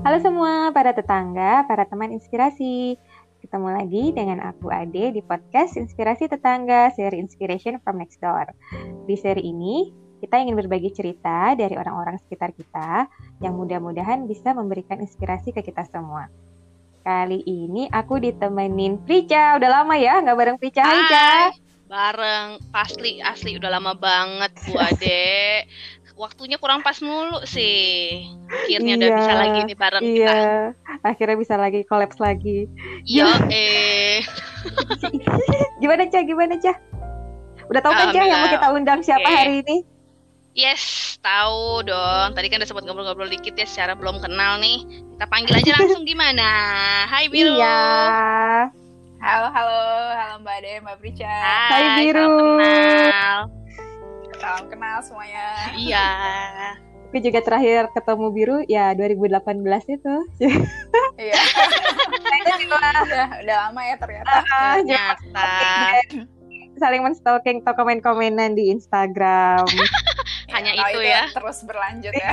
Halo semua para tetangga, para teman inspirasi. Ketemu lagi dengan aku Ade di podcast Inspirasi Tetangga, seri Inspiration from Next Door. Di seri ini, kita ingin berbagi cerita dari orang-orang sekitar kita yang mudah-mudahan bisa memberikan inspirasi ke kita semua. Kali ini aku ditemenin Prica. Udah lama ya nggak bareng Prica. Hai, Ca. Bareng Pasli asli udah lama banget Bu Ade. Waktunya kurang pas mulu sih. Akhirnya udah Iya, bisa lagi nih bareng Iya, kita. akhirnya bisa lagi kolaps lagi. Yo eh. Gimana Ca? Gimana Ca? Udah tahu kan Ca yang mau kita undang siapa Oke. hari ini? Yes, tahu dong. Tadi kan udah sempat ngobrol-ngobrol dikit ya secara belum kenal nih. Kita panggil aja langsung gimana? Hai Biru. Iya. Halo, halo, halo Mbak Ade, Mbak Prica. Hai, Hai, Biru. salam kenal. Salam kenal semuanya. Iya. Aku juga terakhir ketemu Biru ya 2018 itu. Iya. udah, udah lama ya ternyata. Ah, Ternyata saling menstalking atau komen-komenan di Instagram. hanya Kalau itu ya. Terus berlanjut ya.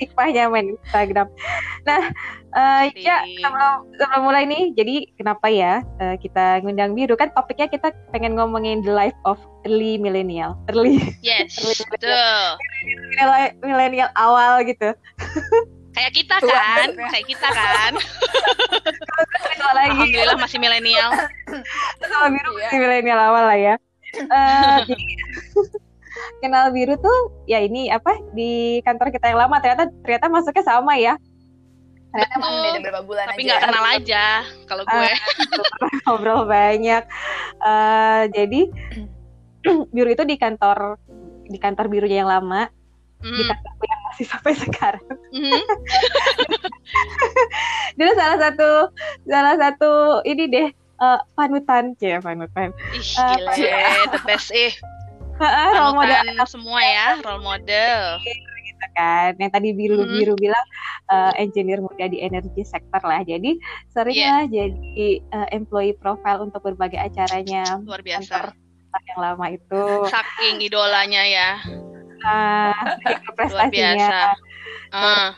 Hikmahnya main Instagram. Nah, eh ya sebelum sebelum mulai nih, jadi kenapa ya eh, kita ngundang Biru kan topiknya kita pengen ngomongin the life of early millennial, early Yes, betul. millennial awal gitu. Kayak kita Tua kan, maksudnya. kayak kita kan. Lagi Alhamdulillah masih milenial. kalau Biru Iya. masih milenial awal lah ya. Eh, jadi kenal Biru tuh ya ini apa di kantor kita yang lama ternyata ternyata masuknya sama ya. Ternyata emang beda berapa bulan Tapi nggak kenal aja kalau gue. ngobrol banyak. Eh, jadi biru itu di kantor di kantor birunya yang lama, di Hmm. kantorku yang masih sampai sekarang. Mhm. Dulu salah satu salah satu ini deh eh, panutan, cie panutan. Ih, Eh, gile, the best eh. Heeh, role model Panutan semua ya, role model. Gitu kan. Yang tadi biru biru bilang eh, engineer muda di energi sektor lah. Jadi seringlah jadi eh, employee profile untuk berbagai acaranya Luar biasa. yang lama itu. Saking idolanya ya, Nah, luar prestasinya. biasa.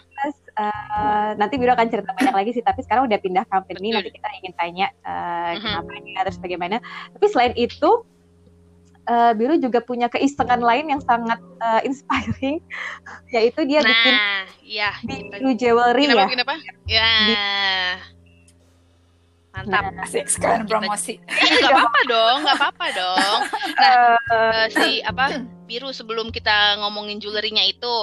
Terus eh, nanti Biru akan cerita banyak lagi sih, tapi sekarang udah pindah company, Betul. nanti kita ingin tanya eh, Mhm. kenapa ya, terus bagaimana. Tapi selain itu, eh, Biru juga punya keisengan lain yang sangat eh, inspiring, yaitu dia bikin nah, iya. biru jewelry Kenapa, ya. kenapa? Ya. Mantap. Nah, Asik promosi. Iya, nggak apa-apa dong, nggak apa-apa dong. Eh, si apa biru sebelum kita ngomongin jewelry-nya itu,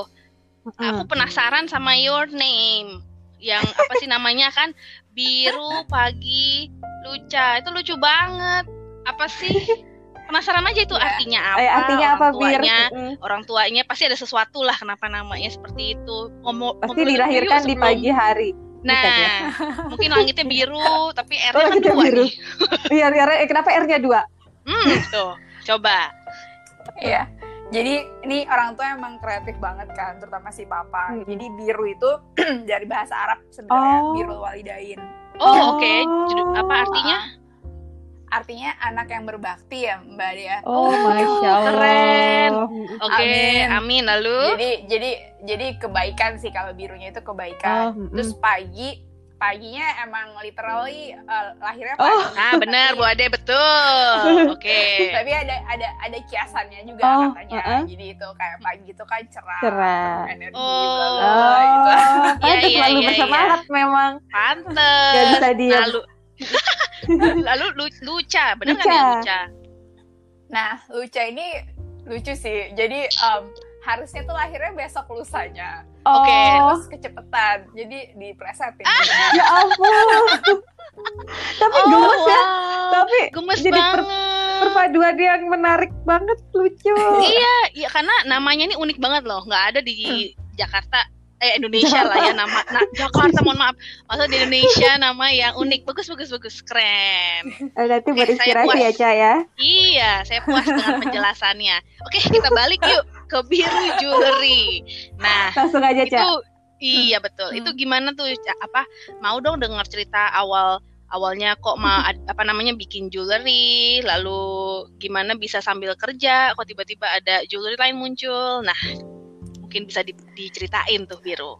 aku mm, penasaran sama your name. Yang apa sih namanya kan biru pagi luca itu lucu banget. Apa sih? Penasaran aja itu Ya. artinya apa? eh, artinya orang apa bir? tuanya, Mm, orang tuanya pasti ada sesuatu lah kenapa namanya seperti itu. Ngomong Pasti dilahirkan di pagi hari. Nah, ya? mungkin langitnya biru tapi R-nya Oh, kan dua biru. nih. Iya, biar eh, kenapa R-nya dua? Hmm, tuh. Coba. Iya. Jadi ini orang tua emang kreatif banget kan, terutama si papa. Hmm. Jadi biru itu dari bahasa Arab sebenarnya Oh. biru walidain. Oh, Oh. oke. Jadi, Apa artinya? Artinya anak yang berbakti ya Mbak Dea. Oh, Oh, masya Allah. keren. Oke, Amin. amin. Lalu? Jadi jadi jadi kebaikan sih kalau birunya itu Oh, kebaikan. mm, Terus pagi paginya emang literally eh, lahirnya Oh. pagi. Ah, benar Bu Ade, betul. Oke. Tapi ada ada ada kiasannya juga Oh, katanya. uh-uh. Jadi itu kayak pagi itu kan cerah, Cerah. energi Oh. bla bla Oh, bla gitu. pantes Iya, iya, selalu iya, bersemangat memang. Pantes. Gak bisa diam. Lalu Lalu lu- luca, benar kan Luca. ya luca? Nah, Luca ini lucu sih. Jadi em, harusnya tuh lahirnya besok lusanya. Oke. Oh, Terus kecepetan. Jadi diplesetin. ya ampun. Tapi Oh, gemes ya. wow. Tapi Gemes jadi per- banget. perpaduan yang menarik banget, lucu. Iya, iya karena namanya ini unik banget loh. nggak ada di Jakarta eh Indonesia lah ya nama nah, Jakarta mohon maaf. Maksudnya di Indonesia nama yang unik. Bagus bagus bagus keren. Eh, Nanti buat Oke, saya inspirasi ya, Ca ya. Iya, saya puas dengan penjelasannya. Oke, kita balik yuk ke biru jewelry. Nah, Langsung aja, Ca. itu iya betul. Itu gimana tuh apa mau dong dengar cerita awal awalnya kok ma ad- apa namanya bikin jewelry, lalu gimana bisa sambil kerja kok tiba-tiba ada jewelry lain muncul. Nah, mungkin bisa di- diceritain tuh biru.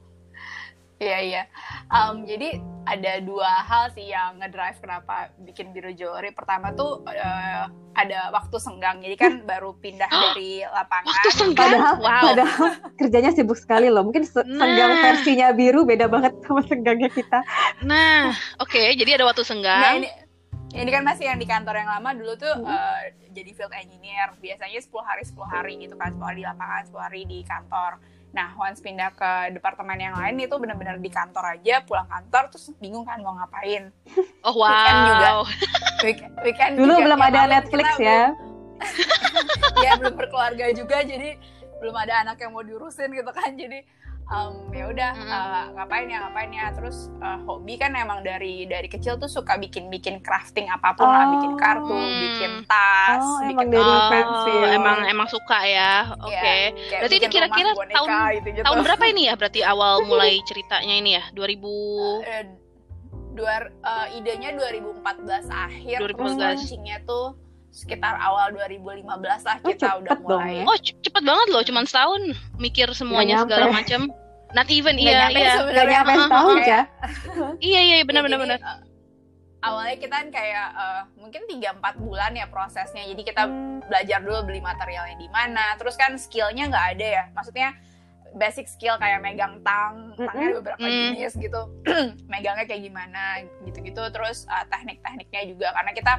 Iya iya. Um, jadi ada dua hal sih yang ngedrive kenapa bikin biru jewelry. Pertama tuh uh, ada waktu senggang. Jadi kan baru pindah dari lapangan. Waktu senggang. Padahal, Wow. padahal kerjanya sibuk sekali loh. Mungkin se- Nah. senggang versinya biru beda banget sama senggangnya kita. Nah, oke, jadi ada waktu Nah, senggang. ini, ini kan masih yang di kantor yang lama dulu tuh Hmm. uh, jadi field engineer. Biasanya 10 hari 10 hari gitu kan, 10 hari di lapangan, 10 hari di kantor. Nah, once pindah ke departemen yang lain itu benar-benar di kantor aja, pulang kantor terus bingung kan mau ngapain. Oh weekend juga. wow. Week- weekend Dulu juga belum tiap ada Netflix kita ya. ya belum berkeluarga juga jadi belum ada anak yang mau diurusin gitu kan. Jadi um, ya udah Mm. uh, ngapain ya ngapain ya terus uh, hobi kan emang dari dari kecil tuh suka bikin bikin crafting apa pun lah Oh. bikin kartu Hmm. bikin tas Oh, bikin emang dari fancy ya. emang emang suka ya. Oke. Iya, kayak Berarti ini kira-kira tahun- gitu-gitu. Tahun berapa ini ya? Berarti awal mulai ceritanya ini ya? 2000 Eh, dua uh, idenya 2014 akhir 2014. terus launchingnya tuh sekitar awal 2015 lah Oh, kita udah cepet dong mulai ya. Oh, ce- cepet banget loh, cuman setahun mikir semuanya segala macam. Not even Nggak iya, nyampe iya. Gak nyampe Heeh, setahun ya. Iya, iya, benar Ya, benar benar. uh, awalnya kita kan kayak uh, mungkin 3-4 bulan ya prosesnya jadi kita Hmm. belajar dulu beli materialnya di mana terus kan skillnya nggak ada ya maksudnya basic skill kayak megang tang tangnya ada beberapa Mm. jenis gitu megangnya kayak gimana gitu-gitu terus uh, teknik-tekniknya juga karena kita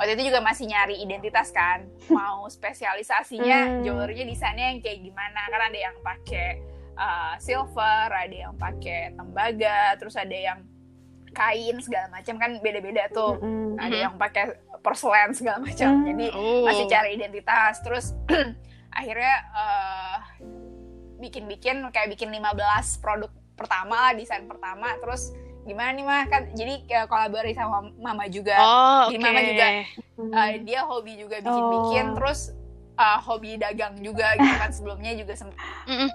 waktu itu juga masih nyari identitas kan mau spesialisasinya Hmm. jewelry-nya desainnya yang kayak gimana kan ada yang pakai uh, silver ada yang pakai tembaga terus ada yang kain segala macam kan beda-beda tuh Mm-mm. ada yang pakai porselen segala macam Hmm. jadi Oh. masih cari identitas terus akhirnya eh, bikin-bikin kayak bikin 15 produk pertama lah desain pertama terus gimana nih mah kan jadi kayak kolaborasi sama mama juga Oh, Jadi oke. Mama juga Hmm. Eh, dia hobi juga bikin-bikin Oh. terus eh, hobi dagang juga gitu kan sebelumnya juga sempat Mm-mm.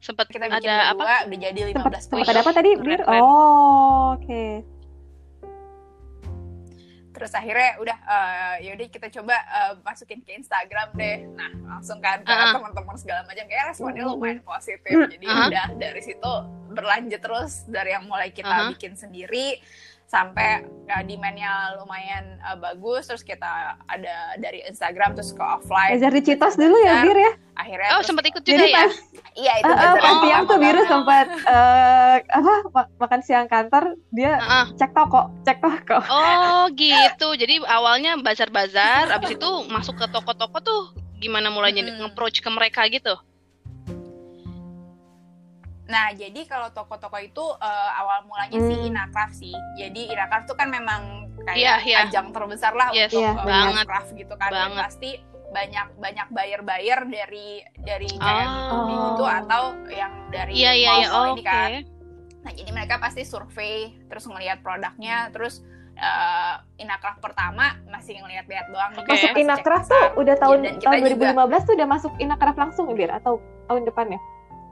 Sempat kita bikin ada apa? berdua udah jadi 15 Sempat produk ada apa tadi, Bir? Oh, oke. Terus akhirnya udah eh, ya udah kita coba eh, masukin ke Instagram deh nah langsung kan ke Ah. teman-teman segala macam kayak responnya Mm. lumayan positif jadi Ah. udah dari situ berlanjut terus dari yang mulai kita Ah. bikin sendiri sampai ya, demand-nya lumayan eh, bagus terus kita ada dari Instagram terus ke offline Belajar di Citos dulu ya, Bir ya? akhirnya Oh, sempat ikut juga Jadi ya? pas iya itu uh, uh, pas yang siang tuh Biru sempat eh, apa ma- makan siang kantor dia Heeh. cek toko, cek toko. Oh, gitu. Jadi awalnya bazar-bazar, abis itu masuk ke toko-toko tuh gimana mulainya Mm-mm. nge-approach ke mereka gitu? Nah, jadi kalau toko-toko itu eh, awal mulanya sih Hmm. Inacraft sih. Jadi Inacraft tuh kan memang Iya, kayak iya. ajang terbesar lah Yes, untuk Iya, eh, banget. craft gitu kan. Dan Banget. pasti banyak banyak buyer-buyer dari dari kayak Oh. itu atau yang dari Iya, iya, iya. mall-mall Oh, ini Oke. kan. Nah, jadi mereka pasti survei terus ngelihat produknya terus eh Inacraft pertama masih ngelihat-lihat doang. Gitu, Masuk pasar. tuh udah tahun dan kita tahun juga- 2015 tuh udah masuk Inacraft langsung Bir atau tahun depannya?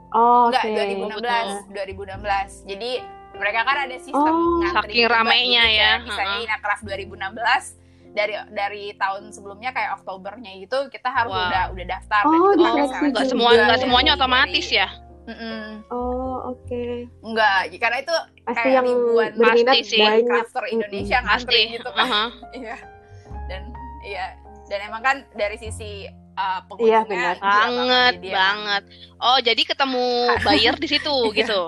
Oh, Enggak, oke. 2016, 2016. Jadi mereka kan ada sistem Oh. ngantri Saking gitu, ramainya Jadi ya, kayak Misalnya heeh. Inacraft 2016 dari dari tahun sebelumnya kayak Oktobernya gitu kita harus Wow. udah udah daftar Oh, dan kita di pakai seleksi syarat Nggak juga. semua nggak dari- semuanya dari- otomatis ya? Mm-mm. Oh, oke. Enggak, karena itu Pasti Kayak yang ribuan pasti sih. banyak. crafter Indonesia Pasti. ngantri gitu kan. Aha. Iya. Dan iya, dan emang kan dari sisi uh, Iya, benar. Banget, banget. Oh, jadi ketemu buyer di situ Iya. gitu.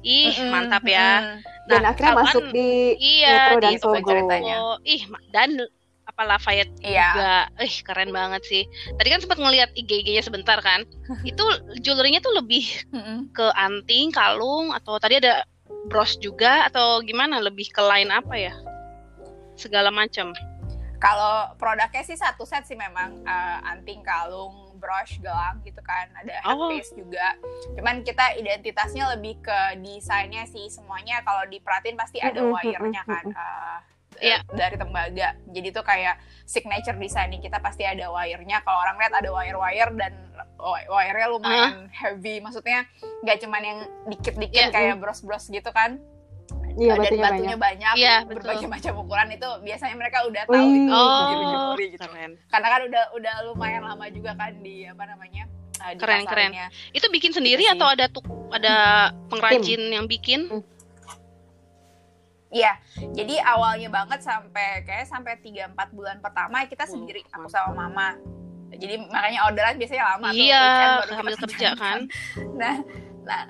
Ih, mantap ya. mm-mm. Dan Nah, akhirnya kalau masuk di Iya, Metro di dan Sogo. Sogo. ceritanya. Oh, ih, dan apa Lafayette Iya. juga. Ih, keren banget sih. Tadi kan sempat ngelihat IG-nya sebentar kan. Itu jewelry-nya tuh lebih ke anting, kalung atau tadi ada bros juga atau gimana? Lebih ke line apa ya? Segala macam. Kalau produknya sih satu set sih memang eh, anting, kalung, brush, gelang gitu kan. Ada Oh. handpiece juga. Cuman kita identitasnya lebih ke desainnya sih semuanya. Kalau diperhatiin pasti ada wire-nya kan. eh, Iya. dari tembaga. Jadi tuh kayak signature designing kita pasti ada wire-nya. Kalau orang lihat ada wire-wire dan wi- wire-nya lumayan heavy. Maksudnya nggak cuman yang dikit-dikit Iya. kayak bros-bros gitu kan. Iya, dan batunya batunya banyak. banyak, Iya, betul. berbagai macam ukuran itu biasanya mereka udah tahu Wih. itu Oh, jewelry gitu keren. karena kan udah udah lumayan lama juga kan di apa namanya uh, Keren, keren. dipasarinnya. Itu bikin sendiri Gitu sih. atau ada tuk ada pengrajin yang bikin? Iya, jadi awalnya banget sampai kayak sampai 3 4 bulan pertama kita Oh, sendiri aku sama mama. Jadi makanya orderan biasanya lama tuh, Iya, weekend baru sambil kerja kan. Nah, nah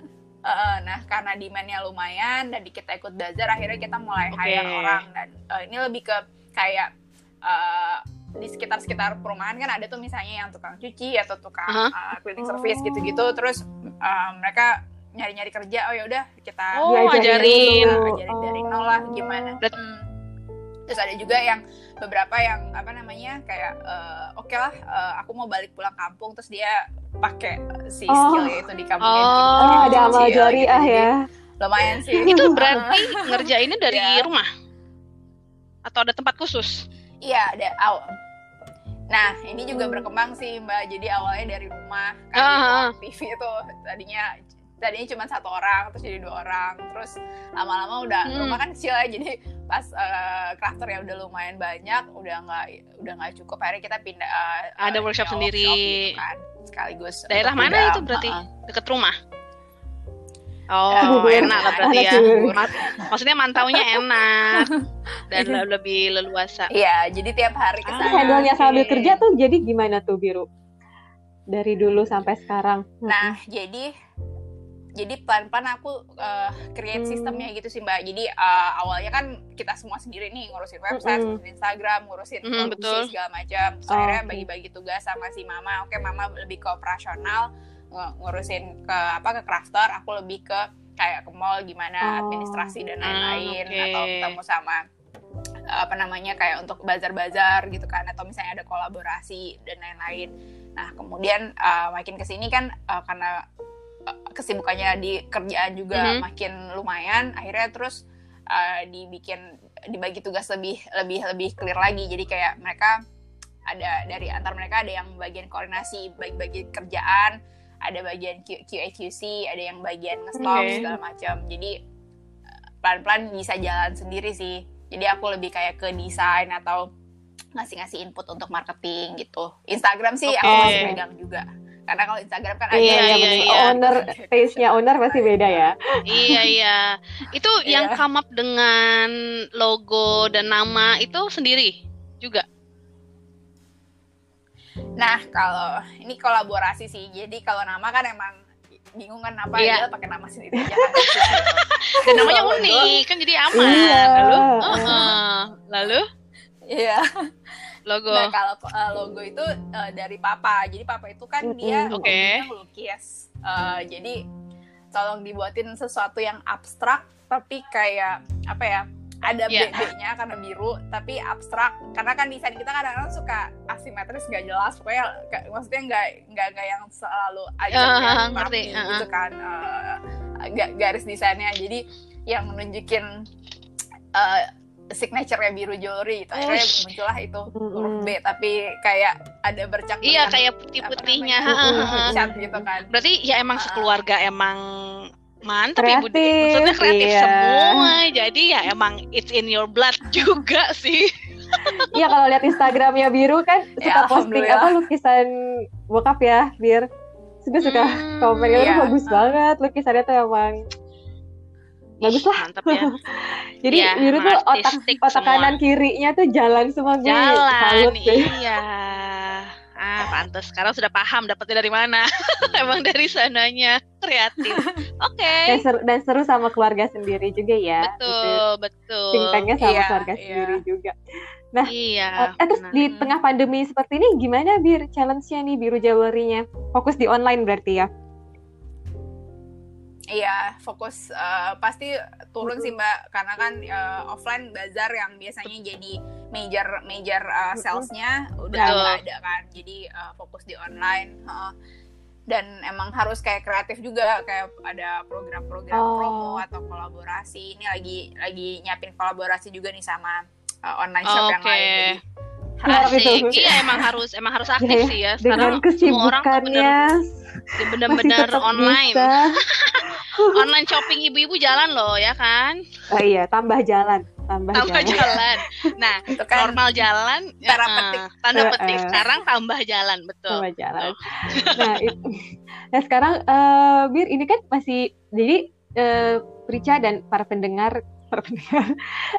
eh, nah karena demandnya lumayan dan kita ikut bazar akhirnya kita mulai Oke. hire orang dan eh, ini lebih ke kayak eh, di sekitar-sekitar perumahan kan ada tuh misalnya yang tukang cuci atau tukang Aha. eh, cleaning service gitu-gitu terus eh, mereka nyari-nyari kerja oh ya udah kita Oh, ajarin. dulu. ajarin dari nol lah gimana Berat- Hmm. Terus ada juga yang beberapa yang apa namanya kayak eh, oke lah eh, aku mau balik pulang kampung terus dia pakai si Oh. skill itu di kampung Oh. Oh, ada amal jariah ya. lumayan sih Itu berarti ngerjainnya dari Iya. rumah? Atau ada tempat khusus? iya ada awal nah ini juga berkembang sih mbak jadi awalnya dari rumah kan Ah, di ah. ruang TV itu tadinya tadinya cuma satu orang terus jadi dua orang terus lama-lama udah Hmm. rumah kan kecil ya jadi pas eh, crafter ya udah lumayan banyak udah nggak udah nggak cukup akhirnya kita pindah eh, Ada workshop sendiri. gitu kan sekaligus Daerah mana udah, itu berarti? uh-uh. Deket rumah? Oh, Bubur. enak lah berarti ya. Maksudnya mantaunya enak dan le- lebih leluasa. Iya, jadi tiap hari ke Ah, Terus handle-nya sambil kerja tuh jadi gimana tuh Biru? Dari dulu sampai sekarang. Nah, jadi jadi pelan-pelan aku uh, create Hmm. sistemnya gitu sih Mbak. Jadi uh, awalnya kan kita semua sendiri nih ngurusin website, Mm-mm. ngurusin Instagram, ngurusin Mm, produksi betul. segala macam. Oh, akhirnya bagi-bagi tugas sama si Mama. Oke, Mama lebih ke operasional, ngurusin ke apa ke crafter, aku lebih ke kayak ke mall gimana Oh. administrasi dan Ah, lain-lain oke. atau ketemu sama apa namanya kayak untuk bazar-bazar gitu kan atau misalnya ada kolaborasi dan lain-lain. Nah kemudian uh, makin ke sini kan uh, karena kesibukannya di kerjaan juga Mhm. makin lumayan, akhirnya terus uh, dibikin dibagi tugas lebih lebih lebih clear lagi. Jadi kayak mereka ada dari antar mereka ada yang bagian koordinasi bagi-bagi kerjaan, ada bagian Q- QA QC, ada yang bagian nge-stock Oke. segala macam. Jadi uh, pelan-pelan bisa jalan sendiri sih. Jadi aku lebih kayak ke desain atau ngasih-ngasih input untuk marketing gitu. Instagram sih aku Oke. masih pegang juga. Karena kalau Instagram kan ada Iya, Iya, iya, iya, iya. Owner, taste-nya owner pasti beda ya. iya iya. Itu yang Iya. come up dengan logo dan nama itu sendiri juga. Nah, kalau ini kolaborasi sih. Jadi kalau nama kan emang bingung kan apa Iya. ya pakai nama sendiri aja kan. Dan namanya unik kan jadi aman. Iya. Lalu, uh-uh. lalu Iya. Logo. Nah, kalau uh, logo itu uh, dari papa. Jadi papa itu kan dia hobinya melukis. Uh, jadi tolong dibuatin sesuatu yang abstrak tapi kayak apa ya? Ada Iya. BB-nya karena biru tapi abstrak karena kan desain kita kadang-kadang suka asimetris nggak jelas pokoknya kayak- maksudnya nggak nggak nggak yang selalu aja yang ngerti, rapi ah, gitu kan uh, ga- garis desainnya jadi yang menunjukin uh, signature-nya biru jewelry gitu. akhirnya Ush. muncullah itu huruf. B tapi kayak ada bercak Iya kayak Mm-mm. ha-ha. cat gitu kan Berarti ya emang sekeluarga emang mantap ibu Kreatif, maksudnya kreatif iya. semua jadi ya emang it's in your blood juga sih Iya kalau lihat Instagramnya Biru kan suka Ya, posting apa lukisan bokap ya, Bir. Gue suka Hmm, komen itu iya. bagus banget lukisannya tuh emang bagus lah. mantap ya Jadi Iya, Biru tuh otak otak semua. kanan kirinya tuh jalan semua gue jalan salut deh. iya ah pantas sekarang sudah paham dapetnya dari mana emang dari sananya kreatif oke Dan seru, dan seru sama keluarga sendiri juga ya. betul betul Think-tanknya sama Iya, keluarga iya. sendiri juga. iya Eh, terus benar. di tengah pandemi seperti ini gimana Bir challenge-nya nih Biru Jewelry-nya? Fokus di online berarti ya? Iya, fokus eh, pasti turun sih Mbak, karena kan eh, offline bazar yang biasanya jadi major major eh, sales-nya udah nggak ada kan, jadi eh, fokus di online. heeh. Dan emang harus kayak kreatif juga, kayak ada program-program Oh. promo atau kolaborasi. Ini lagi lagi nyiapin kolaborasi juga nih sama eh, online shop yang Oke. lain. Jadi, Asik. Iya emang harus emang harus aktif Iya, sih ya. Dengan Sekarang semua orang tuh kesibukannya tetap online. Online shopping ibu-ibu jalan loh ya kan? Oh iya, tambah jalan. tambah, tambah jalan. jalan. Nah, itu kan normal jalan, Tanda ya, petik. tanda Eh, petik. eh. Sekarang tambah jalan, betul. tambah jalan. Nah, itu. nah sekarang eh, Bir ini kan masih jadi eh, Prica dan para pendengar para pendengar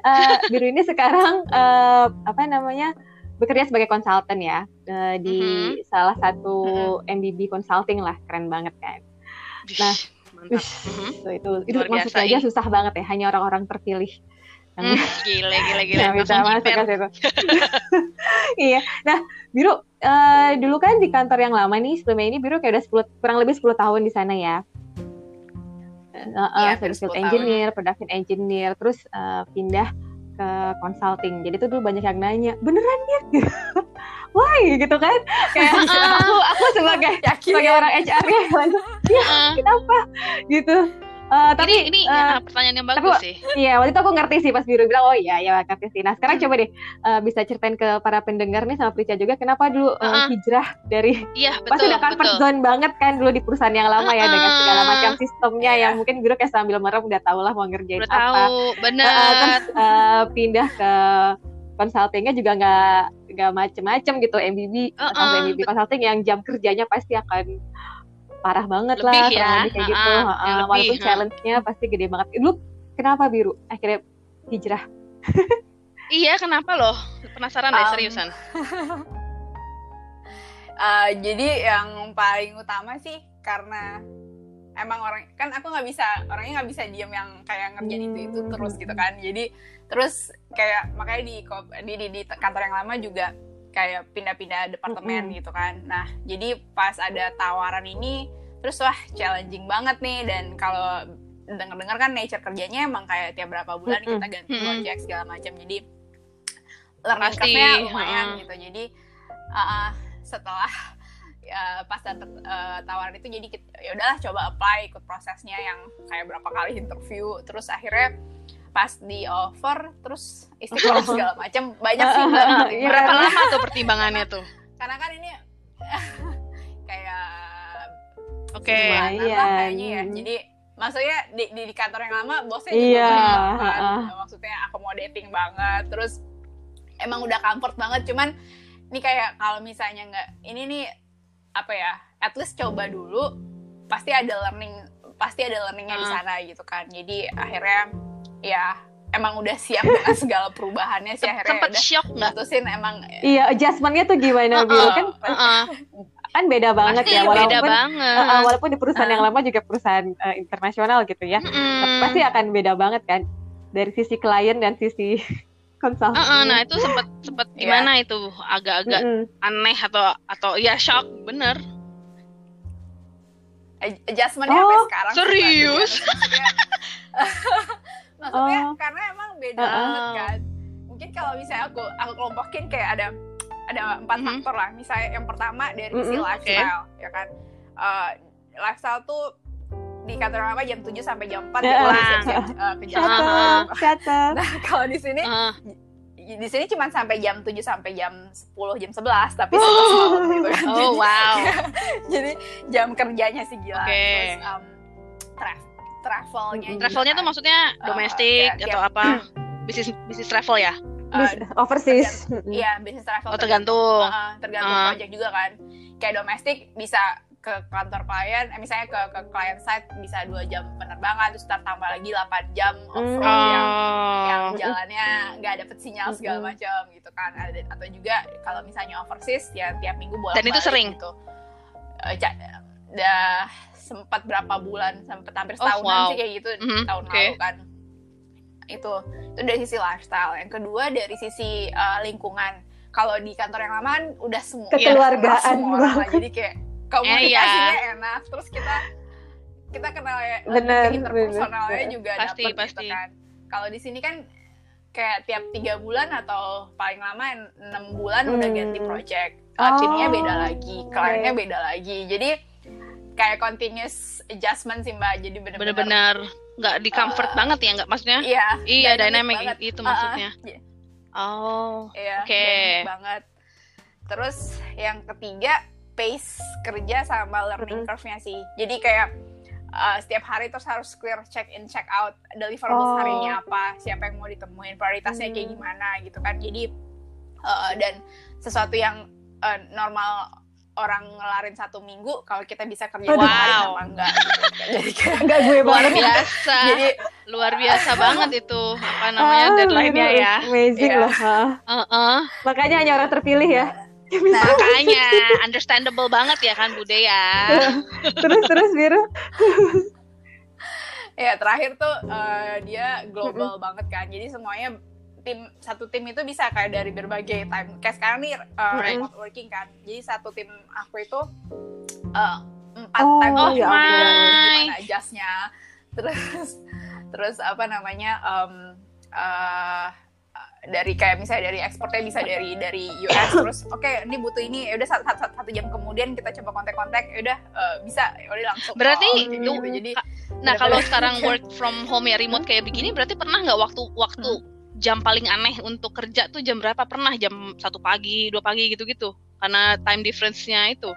eh, Bir ini sekarang eh, apa namanya bekerja sebagai konsultan ya eh, di Mhm. salah satu MBB consulting lah keren banget kan. Nah, mantap. Itu itu, itu Luar masuk biasa, aja ih. susah banget ya hanya orang-orang terpilih yang Hmm, gile, gile, gile. yang bisa Langsung masuk jiper. ke situ. iya. Nah, Biru eh, dulu kan di kantor yang lama nih sebelumnya ini Biru kayak udah 10 kurang lebih 10 tahun di sana ya. Uh, Iya, hampir field 10 tahun. engineer, production engineer, terus eh, pindah ke consulting. Jadi tuh dulu banyak yang nanya, beneran ya? Why gitu kan? Kayak aku aku sebagai yakin sebagai orang HR-nya langsung Heeh. kenapa gitu. Eh, tapi ini ini eh, ah, pertanyaan yang tapi bagus sih. Iya, waktu itu aku ngerti sih pas Biru bilang, oh iya, ya ngerti sih. Nah, sekarang Hmm. coba deh eh, bisa ceritain ke para pendengar nih sama Prica juga, kenapa dulu eh, Uh-uh. hijrah dari, Iya, pasti betul, udah comfort betul. zone banget kan dulu di perusahaan yang lama ya, dengan segala macam sistemnya Iya. yang mungkin Biru kayak sambil merem udah tau lah mau ngerjain Udah apa. tahu, Eh, eh, bener. terus eh, pindah ke consultingnya juga nggak nggak macem-macem gitu MBB Uh-uh, atau MBB consulting yang jam kerjanya pasti akan parah banget Lebih lah ya, kayak gitu uh-uh, uh-uh. yang lebih, walaupun uh. challenge-nya pasti gede banget lu kenapa biru akhirnya hijrah Iya, kenapa loh? Penasaran deh, Um, seriusan. Eh, jadi yang paling utama sih karena emang orang kan aku nggak bisa orangnya nggak bisa diem yang kayak ngerjain itu itu Hmm. terus gitu kan jadi terus kayak makanya di di di, di kantor yang lama juga kayak pindah-pindah departemen Mm-mm. gitu kan. Nah jadi pas ada tawaran ini terus wah challenging banget nih. Dan kalau dengar-dengar kan nature kerjanya emang kayak tiap berapa bulan Mm-mm. kita ganti project segala macam. Jadi learning curve-nya lumayan uh-uh. gitu. Jadi uh, setelah ya, pas dapet uh, tawaran itu jadi ya udahlah coba apply ikut prosesnya yang kayak berapa kali interview. Terus akhirnya pas di offer terus istiqomah segala macam banyak sih Iya. Berapa lama tuh pertimbangannya tuh? karena kan ini kayak Oke. Lumayan. bulan lah kayaknya ya jadi maksudnya di, di, di kantor yang lama bosnya juga Iya, baik banget. ha-ha. maksudnya accommodating banget terus emang udah comfort banget cuman ini kayak kalau misalnya nggak ini nih apa ya at least coba dulu pasti ada learning pasti ada learningnya di Ah. sana gitu kan jadi akhirnya ya emang udah siap dengan segala perubahannya sih akhirnya Sempet udah shock nggak? mutusin emang iya adjustmentnya tuh gimana biru Uh-uh, kan uh-uh. kan beda banget Pasti ya beda walaupun banget. uh, uh, walaupun di perusahaan Uh. yang lama juga perusahaan uh, internasional gitu ya Mm-mm. pasti akan beda banget kan dari sisi klien dan sisi konsultan Uh-uh, nah itu sempet sempet Iya. gimana itu agak-agak Mm-mm. aneh atau atau ya shock bener Ad- adjustmentnya Oh, sampai sekarang serius? to be honest. maksudnya maksudnya Oh. Beda Uh-uh. banget kan. Mungkin kalau misalnya aku aku kelompokin kayak ada ada empat Mhm. faktor lah. Misalnya yang pertama dari sisi Mhm, lifestyle ya kan. Eh, lifestyle tuh di kantor apa jam 7 sampai jam 4 Ya. ya, udah siap-siap, eh, ke catat Nah, kalau di sini Uh, di sini cuma sampai jam 7 sampai jam 10 jam 11 tapi setelah semalam gitu kan. oh Jadi- wow. jadi jam kerjanya sih gila. Oke. terus um, tra- travelnya Mm-mm. juga travelnya tuh kan. maksudnya Eh, domestik kayak atau apa? Bisnis bisnis travel ya? Bis- overseas. Iya bisnis travel oh tergantung. uh, tergantung Ah. project juga kan. Kayak domestik bisa ke kantor klien eh, misalnya ke ke klien site bisa dua jam penerbangan terus ntar tambah lagi 8 jam off road Hmm. yang yang oh jalannya nggak dapet sinyal segala macam gitu kan. Atau juga kalau misalnya overseas ya tiap minggu bolak Dan itu sering? gitu. Eh, udah sempat berapa bulan sempat hampir Oh, setahunan wow. sih kayak gitu Mhm, tahun oke. lalu kan itu itu dari sisi lifestyle yang kedua dari sisi eh, lingkungan kalau di kantor yang lama kan udah semua Kekeluargaan semua orang jadi kayak komunikasinya iya. enak terus kita kita kenal ya Bener, interpersonalnya bener. juga Pasti, dapet pasti. gitu kan kalau di sini kan kayak tiap tiga bulan atau paling lama enam bulan udah Hmm. ganti project Oh, timnya beda lagi kliennya beda lagi jadi kayak continuous adjustment sih mbak jadi bener-bener bener-bener nggak di comfort Eh, banget ya nggak maksudnya iya iya dynamic dynamic banget. itu Uh-uh. maksudnya Iya. oh Iya, Oke. dynamic banget. Terus yang ketiga pace kerja sama learning Mm-mm. curve-nya sih. Jadi kayak uh, setiap hari terus harus clear check in check out deliverables Oh. harinya apa siapa yang mau ditemuin prioritasnya kayak Hmm. gimana gitu kan jadi uh, dan sesuatu yang uh, normal orang ngelarin satu minggu kalau kita bisa kerja Aduh. hari Wow. kenapa enggak jadi kayak Enggak gue luar banget. biasa jadi luar biasa banget itu apa namanya Ah, deadline-nya ya Amazing Iya. loh. ah. Heeh. Makanya hanya orang terpilih ya. nah makanya understandable banget ya kan Bude ya terus terus biru. ya terakhir tuh uh, dia global banget kan jadi semuanya tim satu tim itu bisa kayak dari berbagai time. Kayak sekarang nih uh, Right. remote working kan. Jadi satu tim aku itu uh, empat Oh, time oh dan gimana adjustnya? Terus terus apa namanya um, uh, dari kayak misalnya dari ekspornya bisa dari dari US terus oke ini butuh ini. Ya udah satu, satu, satu jam kemudian kita coba kontak-kontak. Ya udah uh, bisa. Ya udah langsung. Berarti call, kayak itu- gitu. jadi nah kalau sekarang work from home ya remote kayak begini berarti pernah nggak waktu waktu jam paling aneh untuk kerja tuh jam berapa? Pernah jam satu pagi dua pagi gitu gitu karena time difference-nya itu.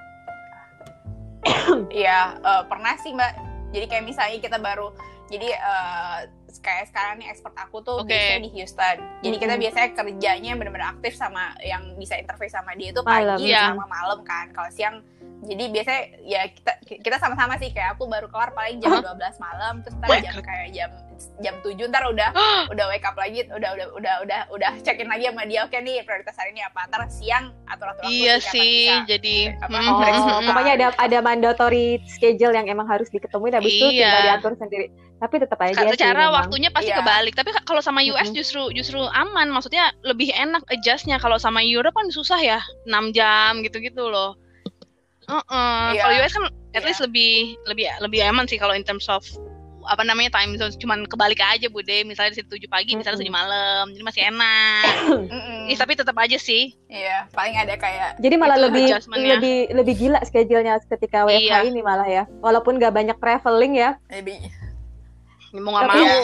Iya, eh, pernah sih Mbak. Jadi kayak misalnya kita baru, jadi eh, kayak sekarang nih expert aku tuh Oke. biasanya di Houston. Jadi kita biasanya kerjanya benar-benar aktif sama yang bisa interface sama dia itu Malam. pagi Iya. sama malam kan. Kalau siang, jadi biasanya ya kita kita sama-sama sih kayak aku baru kelar paling jam 12 malam, terus ntar jam kayak jam jam 7 ntar udah udah wake up lagi, udah udah udah udah udah check in lagi sama dia. Oke nih prioritas hari ini apa? Ntar siang atur-atur waktu iya sih bisa jadi apa, hmm, Oh, hmm, pokoknya ada ada mandatory schedule yang emang harus diketemuin habis itu Iya. tinggal diatur sendiri. Tapi tetap aja Ka- sih secara memang. waktunya pasti Iya. kebalik tapi ka- kalau sama US Mm-mm. justru justru aman maksudnya lebih enak adjustnya kalau sama Europe kan susah ya 6 jam gitu-gitu loh Heeh. Iya. kalau US kan at Iya. least lebih lebih lebih aman sih kalau in terms of apa namanya time zone cuman kebalik aja bude misalnya di situ 7 pagi misalnya. 7 malam jadi masih enak. Ih, tapi tetap aja sih Iya, paling ada kayak Jadi malah lebih lebih lebih gila schedule-nya ketika WFH Iya. ini malah ya. Walaupun gak banyak traveling ya. lebih mau nggak mau. ya,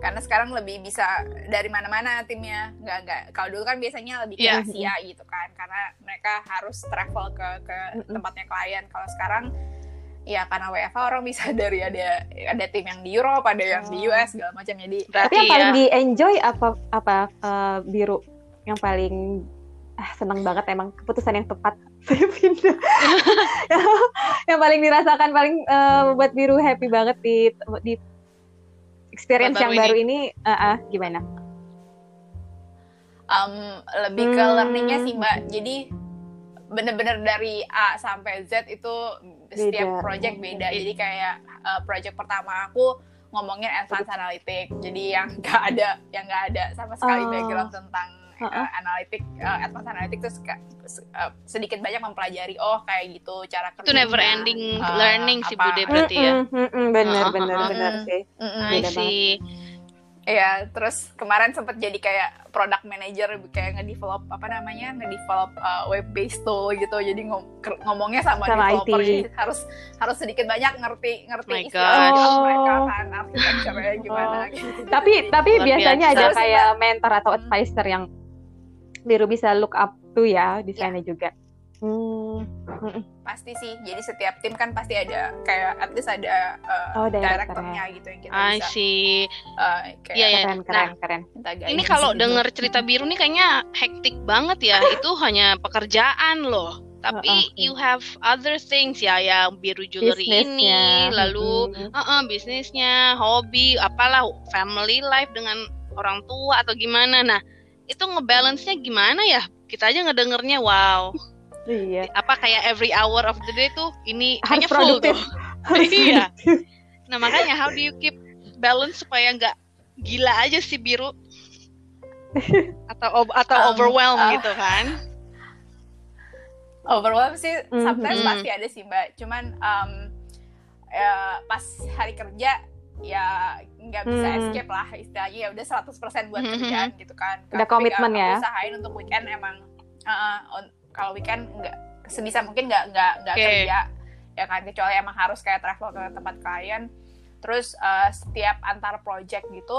karena sekarang lebih bisa dari mana-mana timnya. Nggak nggak. Kalau dulu kan biasanya lebih ke. Asia gitu kan. Karena mereka harus travel ke ke tempatnya klien. Kalau sekarang ya karena WFH orang bisa dari ada ada tim yang di Europe ada yang di Oh. US segala macam. Jadi Tapi berarti yang paling ya di enjoy apa apa eh, biru? Yang paling ah, senang banget emang keputusan yang tepat. Saya pindah. Yang paling dirasakan paling eh, buat biru happy banget di di experience Buat yang baru baru ini eh, ah, gimana um, lebih ke Hmm. learningnya sih mbak jadi bener-bener dari A sampai Z itu setiap Beda. project beda jadi kayak uh, project pertama aku ngomongin advanced analytic jadi yang nggak ada yang nggak ada sama sekali Oh. background tentang uh, Uh-uh. analitik uh, advanced analytic terus uh, sedikit banyak mempelajari oh kayak gitu cara kerja itu never ending uh, learning sih bude berarti ya bener uh-uh. bener sih Mm-mm. I Beda see Iya, terus kemarin sempat jadi kayak product manager kayak ngedevelop apa namanya ngedevelop uh, web based tool gitu. Jadi ngom- ngomongnya sama, Sama developer IT. jadi harus harus sedikit banyak ngerti ngerti My istilah gosh. mereka kan arsitekturnya gimana Oh. gitu. tapi tapi Luar biasanya biasa. ada kayak mentor atau Hmm. advisor yang biru bisa look up to ya di sana juga hmm. Pasti sih. Jadi setiap tim kan pasti ada kayak at least ada uh, Oh, gitu yang kita I bisa see uh, kayak Iya, iya. keren Nah, keren keren minta Ini kalau denger cerita biru nih kayaknya hektik banget ya. Itu hanya pekerjaan loh. Tapi Heeh. you have other things ya, yang biru jewelry ini, lalu Mm-mm. heeh, bisnisnya, hobi, apalah, family life dengan orang tua atau gimana. Nah, itu ngebalance-nya gimana ya? Kita aja ngedengernya, wow. iya Apa kayak every hour of the day tuh ini harus kayaknya full produktif tuh. Harus Iya. produktif. Nah, makanya how do you keep balance supaya nggak gila aja sih biru? Atau atau Um, overwhelm uh, gitu kan? overwhelm sih Mhm. sometimes Mhm. pasti ada sih mbak cuman um, ya, pas hari kerja ya nggak bisa Mhm. escape lah istilahnya ya udah 100% buat Mhm. kerjaan gitu kan Udah komitmen ya. usahain untuk weekend emang uh, on- kalau weekend nggak sebisa mungkin nggak nggak nggak Oke. kerja ya kan kecuali emang harus kayak travel ke tempat klien terus uh, setiap antar project gitu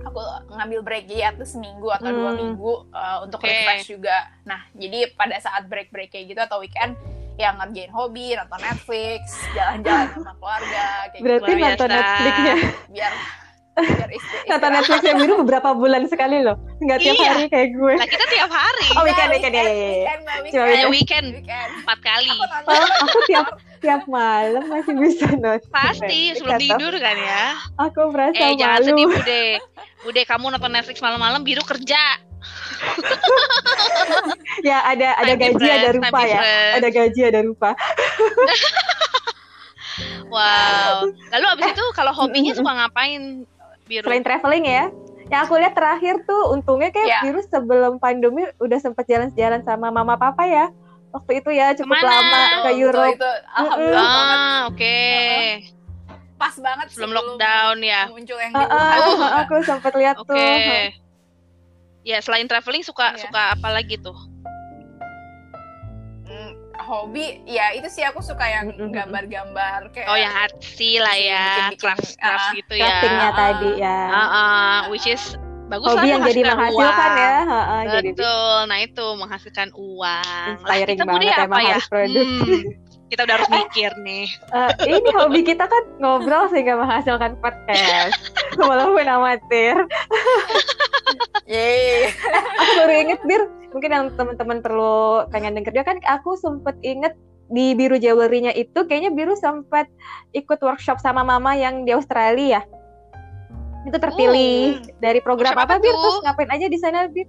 aku ngambil break ya tuh seminggu atau dua Hmm. minggu uh, untuk Oke. refresh juga nah jadi pada saat break break kayak gitu atau weekend yang ngerjain hobi nonton Netflix jalan-jalan sama keluarga kayak Berarti Luar nonton biasa. Netflixnya, gitu biar biar istri nonton Netflixnya biru beberapa bulan sekali loh. Nggak tiap Iya. hari kayak gue. Lah kita tiap hari. Oh, weekend, weekend, ya, ya, ya. weekend, Cuma weekend, Kayak weekend weekend. empat kali. Aku nonton Oh, aku tiap tiap malam masih bisa nonton. Pasti sebelum Kata- tidur kan ya. Aku merasa Eh jangan malu. sedih Bude. Bude kamu nonton Netflix malam-malam biru kerja. Ya ada ada Time gaji ada rupa time ya. difference. Ada gaji ada rupa. Wow. Lalu abis itu kalau hobinya suka ngapain biru? Selain traveling ya. Yang aku lihat terakhir tuh untungnya kayak Ya. virus sebelum pandemi udah sempet jalan-jalan sama mama papa ya. Waktu itu ya cukup Ke mana? lama ke itu alhamdulillah banget Ah, oke. pas banget Sebelum lockdown ya. muncul yang ah, juga. aku sempet lihat Oke. tuh. Ya selain traveling suka Iya. suka apa lagi tuh? Hmm, hobi ya itu sih aku suka yang gambar-gambar kayak Oh yang artsy lah ya, crafts crafts ah, gitu ya. Craftingnya Ah, tadi ya. Ah, ah, which is bagus Hobi lah yang jadi menghasilkan menghasilkan uang. ya. Ha, ha, jadi Betul, nah itu menghasilkan uang. Lah, Inspiring kita Bude banget, apa emang ya? harus produk. Hmm, kita udah harus mikir nih. Eh, ini hobi kita kan ngobrol sehingga menghasilkan podcast. Walaupun amatir. Yeay. Aku baru inget Bir, mungkin yang teman-teman perlu pengen denger juga kan aku sempet inget di Biru Jewelry-nya itu kayaknya Biru sempat ikut workshop sama mama yang di Australia ya. Itu terpilih dari program Workshop apa, apa Bir? tuh? Terus ngapain aja di sana Bir?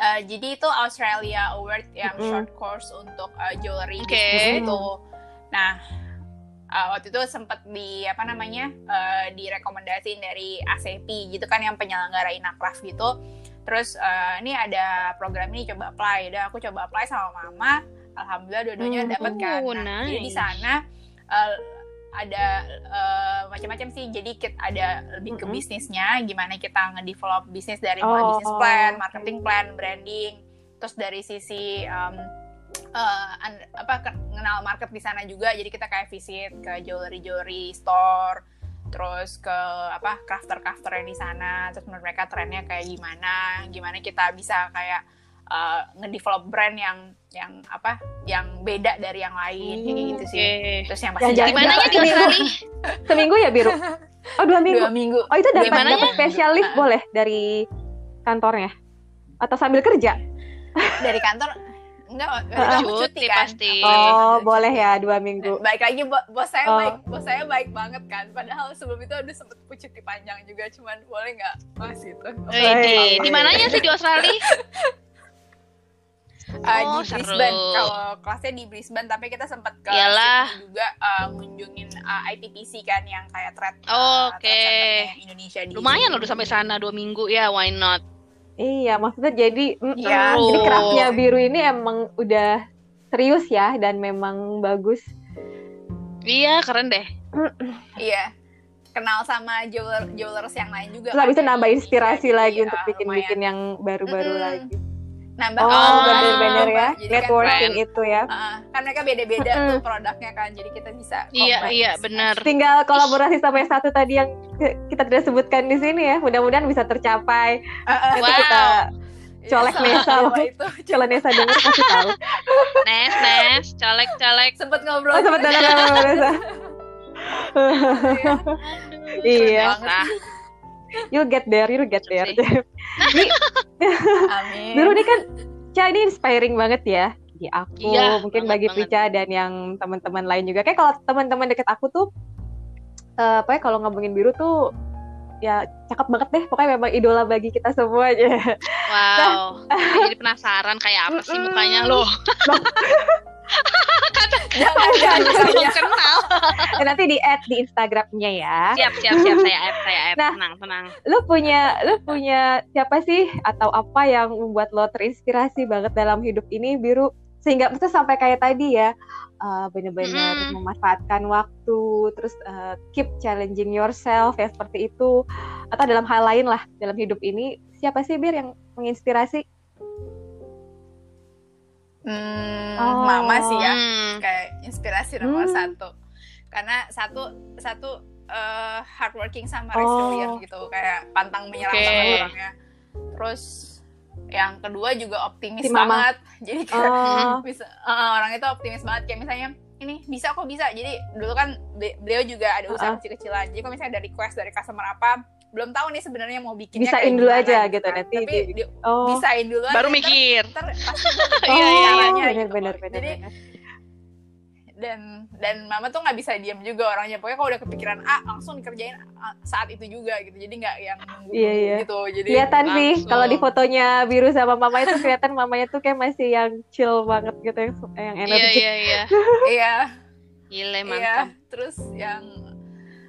Eh, jadi itu Australia Award yang Mm-mm. short course untuk eh, jewelry bisnis itu. Nah, eh, waktu itu sempat di apa namanya eh, direkomendasiin dari ACP gitu kan yang penyelenggarain akraf gitu. Terus eh, ini ada program ini coba apply. Udah aku coba apply sama mama. Alhamdulillah dua-duanya Hmm. dapat kan. Oh, Nah, Jadi di nice. sana eh, ada eh, macam-macam sih. Jadi kita ada lebih ke bisnisnya, gimana kita ngedevelop bisnis dari mulai Oh, bisnis plan, oke. marketing plan, branding. Terus dari sisi em, eh, an- apa ke- kenal market di sana juga. Jadi kita kayak visit ke jewelry jewelry store, terus ke apa crafter crafter yang di sana. Terus menurut mereka trennya kayak gimana, gimana kita bisa kayak eh, ngedevelop brand yang yang apa yang beda dari yang lain kayak gitu sih. Hmm, Oke. Terus yang Ya, pasti jangan- Di mananya di Seminggu. Australia? Seminggu ya Biru? Oh dua minggu. dua minggu. Oh itu dapat dapat special leave Ah. boleh dari kantornya? Atau sambil kerja? dari kantor enggak uh, cuti cuti kan pasti. Oh Cuti. boleh ya dua minggu. baik lagi bo- bos saya Oh. baik bos saya baik banget kan padahal sebelum itu udah sempet cuti panjang juga cuman boleh nggak mas gitu di, di mananya sih di Australia? Uh, Oh, di seru. Brisbane kalau kelasnya di Brisbane tapi kita sempat ke. Sydney juga uh, ngunjungin uh, ITPC kan yang kayak trade Oh, uh, oke. centernya Indonesia di Lumayan loh udah sampai sana dua minggu ya, why not? Iya, maksudnya jadi mm, Iya, mm, jadi seru. craftnya biru ini emang udah serius ya dan memang bagus. Iya, keren deh. iya kenal sama jeweler jewelers yang lain juga Terus habis itu kan, nambah inspirasi lagi jadi, untuk uh, bikin-bikin lumayan. yang baru-baru Mm-mm. lagi. Nambah Oh, Oh, bener-bener ya. Jadi kan Networking keren. itu ya. Uh, kan mereka beda-beda tuh produknya kan jadi kita bisa Iya, combine. iya, benar. Tinggal kolaborasi sama yang satu tadi yang kita tidak sebutkan di sini ya. Mudah-mudahan bisa tercapai. Uh, uh, Wow. kita iya, colek sama Nesa loh. itu kalau Nesa denger kasih tahu. Nes, Nes, colek-colek. sempet ngobrol Oh, sempat juga. dengar sama Nesa. Iya. You'll get there, you'll get there. Ini amin Dulu nih kan Ca ini inspiring banget ya di aku, Iya, mungkin banget, bagi banget. Prica dan yang teman-teman lain juga. Kayak kalau teman-teman deket aku tuh eh, apa ya kalau ngomongin biru tuh ya cakep banget deh. Pokoknya memang idola bagi kita semua aja. wow. Jadi penasaran kayak apa sih mukanya loh. jangan jangan Belum kenal. Dan nanti di add di Instagramnya ya. Siap, siap, siap. Saya add, saya add. Nah. Tenang, tenang. Lu punya lu punya siapa sih atau apa yang membuat lo terinspirasi banget dalam hidup ini biru sehingga itu sampai kayak tadi ya eh, bener-bener Mm-mm. memanfaatkan waktu terus eh, keep challenging yourself ya seperti itu atau dalam hal lain lah dalam hidup ini siapa sih bir yang menginspirasi Hmm, Oh. mama sih ya Hmm. kayak inspirasi nomor Hmm. satu karena satu satu eh, hardworking sama Oh. resilient gitu kayak pantang menyerah Oke. banget orangnya terus yang kedua juga optimis Si mama. banget jadi kayak Oh, bisa uh, orang itu optimis banget kayak misalnya ini bisa kok bisa jadi dulu kan be- beliau juga ada usaha Uh-uh. kecil-kecilan jadi kalau misalnya ada request dari customer apa belum tahu nih sebenarnya mau bikinnya Bisain kayak dulu gimana aja gitu, kan. nanti tapi di- oh. bisain dulu Baru aja, mikir. ntar, ntar pasti Oh, Iya, iya. caranya bener, gitu bener, loh. bener, jadi bener. Dan dan mama tuh nggak bisa diam juga orangnya pokoknya kalau udah kepikiran A langsung dikerjain ah, saat itu juga gitu jadi nggak yang nunggu Iya, iya. gitu jadi Kelihatan sih kalau di fotonya biru sama mama itu kelihatan mamanya tuh kayak masih yang chill banget gitu yang yang Iya energi. iya iya. iya Gile Iya, mantap. terus yang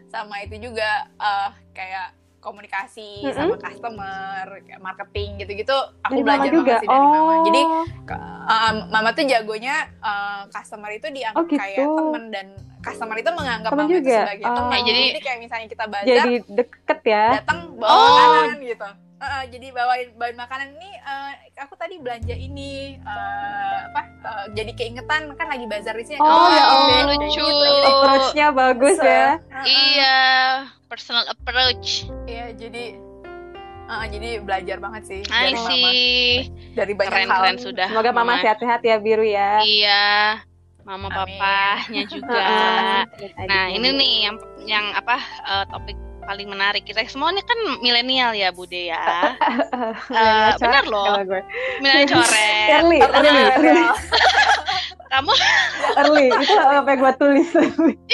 sama itu juga eh, kayak komunikasi Mm-mm. sama customer, marketing gitu-gitu. Aku Dari mama belajar juga. sih dari oh. mama. Jadi ke- eh, mama tuh jagonya eh, customer itu dianggap Oh, gitu. kayak temen dan customer itu menganggap Temen mama itu juga. sebagai Oh. teman. Jadi- jadi kayak misalnya kita bazar jadi deket ya. datang bawa Oh. makanan gitu. Eh, jadi bawain bawain makanan ini eh, aku tadi belanja ini eh, apa eh, jadi keingetan kan lagi bazar di sini Oh, Oh, ya kayak lucu. gitu. Approach-nya bagus Se- ya. Heeh. Iya, personal approach. Iya, jadi uh, jadi belajar banget sih I dari mama dari banyak Keren hal. keren sudah. Semoga mama sehat-sehat ya biru ya. Iya. Mama Amin. papahnya juga. Nah, ini nih yang yang apa eh, topik paling menarik kita semua ini kan milenial ya Bude ya. Eh, benar loh. Milenial coret. Early, Betul, early, betul. early, Kamu early. Itu apa yang gue tulis.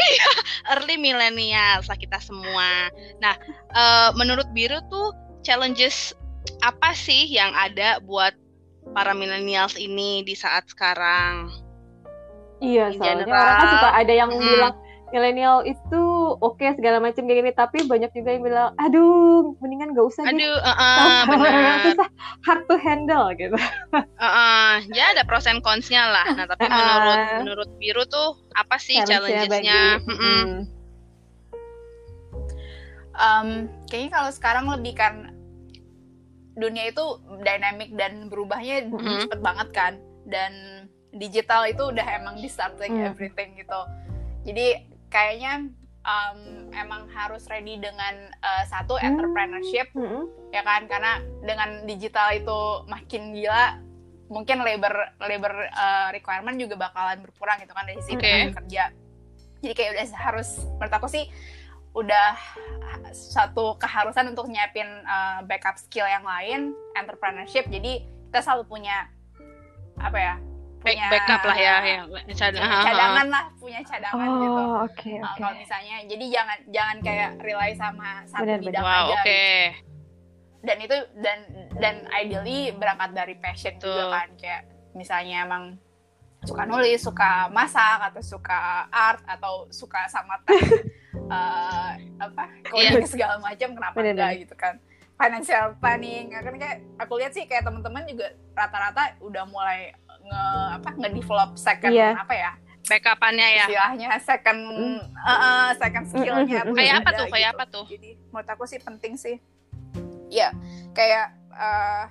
early millennials lah kita semua. Nah, eh, menurut Biru tuh challenges apa sih yang ada buat para millennials ini di saat sekarang? Iya, In soalnya general. orang kan suka ada yang Hmm. bilang milenial itu oke segala macam kayak gini, tapi banyak juga yang bilang, aduh, mendingan gak usah deh. Aduh, eh, eh, benar. Susah, hard to handle gitu. Heeh, ya ada pros and cons-nya lah. Nah, tapi Ah. menurut menurut Biru tuh apa sih Challenge-nya challenges-nya? Mm. Um, kayaknya kalau sekarang lebih kan dunia itu dynamic dan berubahnya Mhm. cepet banget kan dan digital itu udah emang di starting Hmm. everything gitu jadi kayaknya um, emang harus ready dengan uh, satu Hmm. entrepreneurship Mm-mm. ya kan karena dengan digital itu makin gila mungkin labor labor uh, requirement juga bakalan berkurang gitu kan dari sisi tenaga kerja jadi kayak udah harus menurut aku sih udah satu keharusan untuk nyiapin uh, backup skill yang lain entrepreneurship jadi kita selalu punya apa ya punya backup lah ya, ya. Cadangan lah punya cadangan gitu Oh, oke, Uh, oke. kalau misalnya jadi jangan jangan kayak rely sama satu Benar, bidang Wow, aja oke. gitu dan itu dan dan ideally berangkat dari passion Betul. juga kan kayak misalnya emang suka nulis suka masak atau suka art atau suka sama tech eh, apa coding segala macam kenapa Bener, enggak bener. gitu kan financial planning kan kayak aku lihat sih kayak teman-teman juga rata-rata udah mulai nge apa nge-develop second Iya. apa ya Backupannya ya. istilahnya second eh, eh, second skillnya Mm, mm, mm, tuh Kayak apa tuh? Kayak gitu. apa tuh? jadi menurut aku sih penting sih ya kayak eh,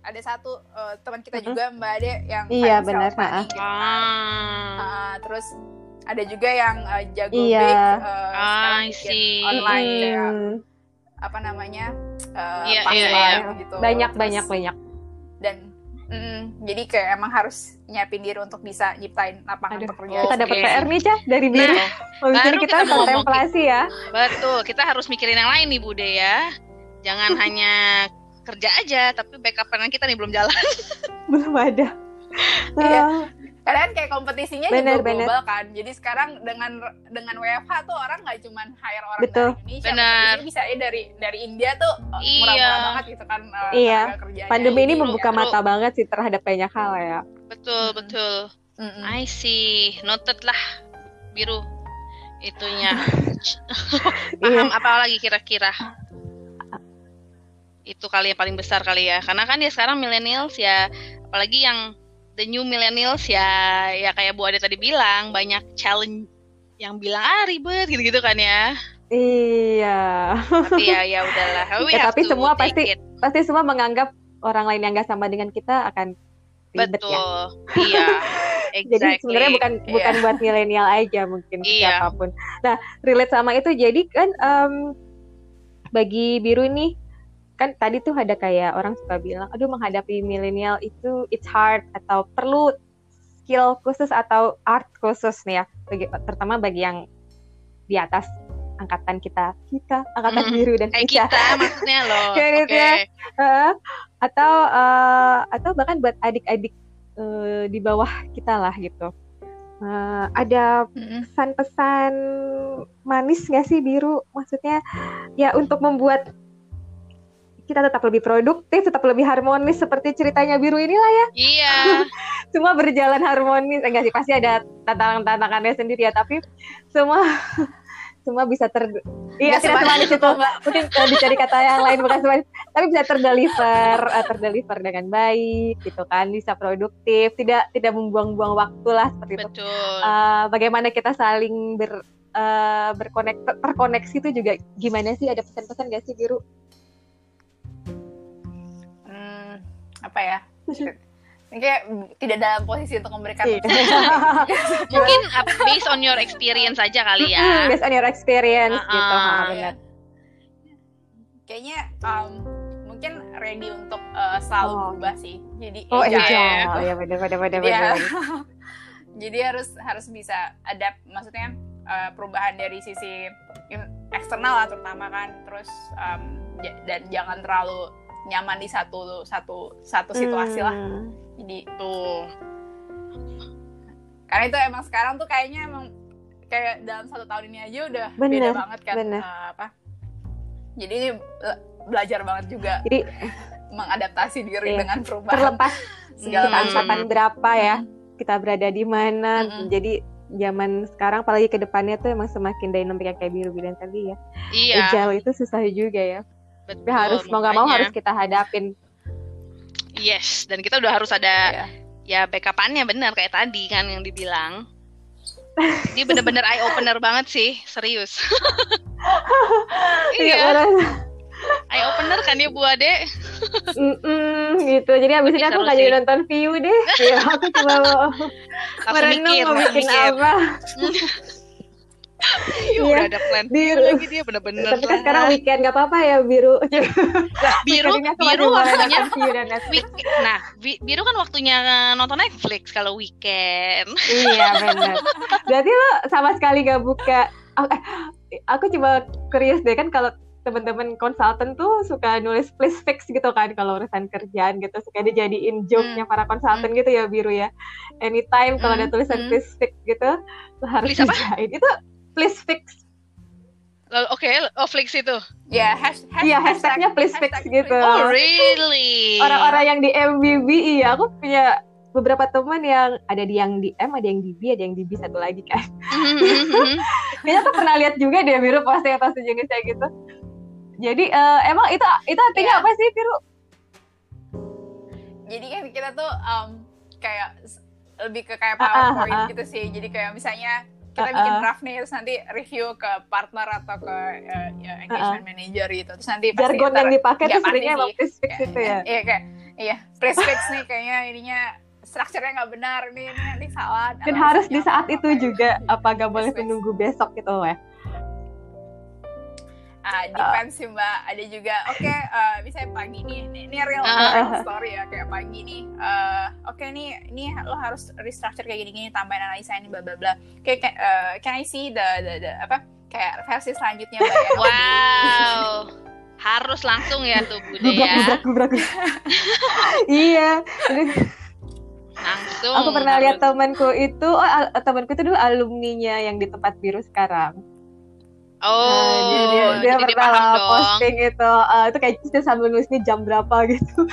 ada satu eh, teman kita Mm-mm. juga Mbak Ade yang Iya, benar, gitu. Ah. Ah, terus ada juga yang eh, jago Iya. bake eh, bikin see. online kayak Mm. apa namanya pas iya, live iya. gitu Banyak, Terus- banyak, banyak. dan mm, jadi kayak emang harus nyiapin diri untuk bisa nyiptain lapangan Aduh, pekerjaan Kita dapat. PR nih, Cah, dari. Nah, Habis ini baru kita kita kontemplasi ya. betul. Kita harus mikirin yang lain nih Bude ya. Jangan hanya kerja aja, tapi backupan kita nih belum jalan. Belum ada. Iya. Karena kan kayak kompetisinya Bener, juga bener. global kan. Jadi sekarang dengan dengan WFH tuh orang nggak cuman hire orang Betul. dari Indonesia, Bener. Jadi bisa ya dari dari India tuh uh, Iya. murah-murah banget gitu kan uh, Iya. tenaga kerjanya. Pandemi ini Jadi, membuka ya, mata banget sih terhadap banyak hal ya. Betul, betul. mm-mm. I see. Noted lah biru itunya. Paham Iya. apa lagi kira-kira? Itu kali yang paling besar kali ya. Karena kan ya sekarang millennials ya apalagi yang the new millennials ya ya kayak Bu Ade tadi bilang banyak challenge yang bilang ah ribet gitu-gitu kan ya. Iya. Tapi ya ya udahlah. We Ya, tapi semua pasti- it. Pasti semua menganggap orang lain yang gak sama dengan kita akan ribet betul. ya. Iya. Jadi Exactly. sebenarnya bukan Iya. bukan buat milenial aja mungkin Iya. siapa pun. Nah, relate sama itu jadi kan em, bagi biru nih kan tadi tuh ada kayak orang suka bilang, aduh menghadapi milenial itu it's hard atau perlu skill khusus atau art khusus nih ya, bagi, terutama bagi yang di atas angkatan kita, kita angkatan Mm, biru dan kita, kita maksudnya loh. Ya. Eh, atau eh, atau bahkan buat adik-adik eh, di bawah kita lah gitu. Eh, ada pesan-pesan manis nggak sih biru? Maksudnya ya untuk membuat kita tetap lebih produktif, tetap lebih harmonis seperti ceritanya biru inilah ya. Iya. Semua berjalan harmonis. Enggak sih, pasti ada tantangan-tantangannya sendiri ya, tapi semua semua bisa ter Iya, tidak semanis semanis itu, itu. Mbak. Mungkin eh, dicari kata yang lain bukan semanis, tapi bisa terdeliver, eh, terdeliver dengan baik gitu kan, bisa produktif, tidak tidak membuang-buang waktu lah seperti itu. Betul. Eh, bagaimana kita saling ber eh, berkonek terkoneksi itu juga gimana sih? Ada pesan-pesan gak sih biru? Apa ya? Ini kayak tidak dalam posisi untuk memberikan Iya. Mungkin uh, based on your experience aja kali ya. Based on your experience Uh-uh. gitu, ha, Iya. benar. kayaknya um, mungkin ready untuk uh, selalu Oh. berubah sih. Jadi Oh agile. iya, oh, ya benar benar benar Jadi, ya, benar. jadi harus harus bisa adapt maksudnya uh, perubahan dari sisi eksternal lah terutama kan terus um, dan jangan terlalu nyaman di satu satu satu situasi lah Hmm. jadi Tuh. karena itu emang sekarang tuh kayaknya emang kayak dalam satu tahun ini aja udah beda Bener, banget kan bener. uh, apa jadi ini uh, belajar banget juga Jadi mengadaptasi diri Iya. dengan perubahan terlepas segala kita angkatan berapa ya, kita berada di mana. Mm-mm. Jadi zaman sekarang apalagi ke depannya tuh emang semakin dynamic yang kayak biru bilang tadi ya. Iya. Agile itu susah juga ya. Betul. Harus mau nggak mau harus kita hadapin. Yes, dan kita udah harus ada Iya. ya backupannya benar kayak tadi kan yang dibilang. Dia bener-bener eye opener banget sih, serius. Iya, iya, orang- eye opener kan ya Bu Ade. Mm-mm, gitu. Jadi abis ini aku sih. jadi nonton view deh. Ya, aku cuma mau merenung mikir, mau bikin mikir. apa. Iya, Iya. udah ada plan Biru. lagi dia bener-bener. Tapi kan sekarang weekend nggak apa-apa ya biru. Lah, biru, biru waktunya week, nah, bi- biru kan waktunya nonton Netflix kalau weekend. Iya benar. Berarti lo sama sekali gak buka. Oh, eh, Aku coba curious deh kan kalau teman-teman konsultan tuh suka nulis please fix gitu kan kalau urusan kerjaan gitu suka dijadiin joke-nya para konsultan gitu ya biru ya. Anytime kalau ada Hmm, tulisan hmm. please fix gitu harus Please apa? Itu please fix. Lalu, Oke, oh Flix itu. ya hash, hash, Iya, hashtagnya please fix gitu. Oh, really? Orang-orang yang di MBB iya aku punya beberapa teman yang ada di yang di M, ada yang di B, ada yang di B satu lagi kan. Kayaknya aku pernah lihat juga deh Biru posting atau sejenisnya gitu. Jadi eh, emang itu itu artinya Iya. apa sih Biru? jadi kan kita tuh um, kayak lebih ke kayak Ah, ah, PowerPoint ah. gitu sih. Jadi kayak misalnya kita bikin draft nih terus nanti review ke partner atau ke uh, ya, engagement manager gitu. Terus nanti pasti Jargon yang dipakai Nggak tuh seringnya emang please fix kayak- itu ya. Iya kayak iya press fix nih kayaknya ininya strukturnya nggak benar ini ini nanti salah. Dan harus di saat itu juga gitu. apa gak boleh Please menunggu besok gitu ya. Ah, depends sih mbak. Ada juga, oke, eh, misalnya pagi nih, ini, ini real, Ah. real story ya, kayak pagi nih, eh, oke nih, ini lo harus restructure kayak gini-gini, tambahin analisa ini, bla bla bla. Kayak, kayak, eh, can I see the, the, the apa? Kayak versi selanjutnya mbak ya. Wow. Harus langsung ya tuh Bude ya. gubrak, gubrak. iya. Langsung. aku pernah lihat temanku itu, oh temanku itu dulu alumninya yang di tempat biru sekarang. Oh, Nah, dia, dia, dia jadi pernah paham lah dong. posting itu, eh, itu kayak dia sambil nulis nih jam berapa gitu.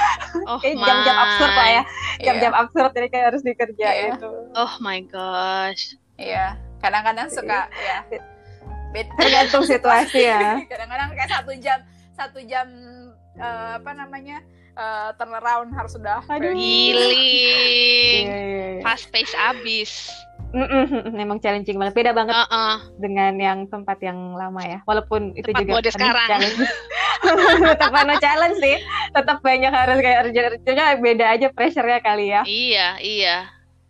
Oh Kayak jam-jam absurd lah ya, Iya, jam-jam absurd jadi kayak harus dikerjain Iya. itu. Oh my gosh. Iya, kadang-kadang suka, ya. Tergantung situasi ya. kadang-kadang kayak satu jam, satu jam, eh, apa namanya, eh, turnaround harus sudah. Aduh. Giling. Iya, iya, iya. Fast pace abis. Mm-mm, Memang challenging banget, beda banget Heeh. dengan yang tempat yang lama ya. Walaupun itu Tempat juga mode sekarang. challenge. tetap penuh challenge sih. Tetap banyak harus kayak urgent-urgentnya beda aja pressure-nya kali ya. Iya, iya.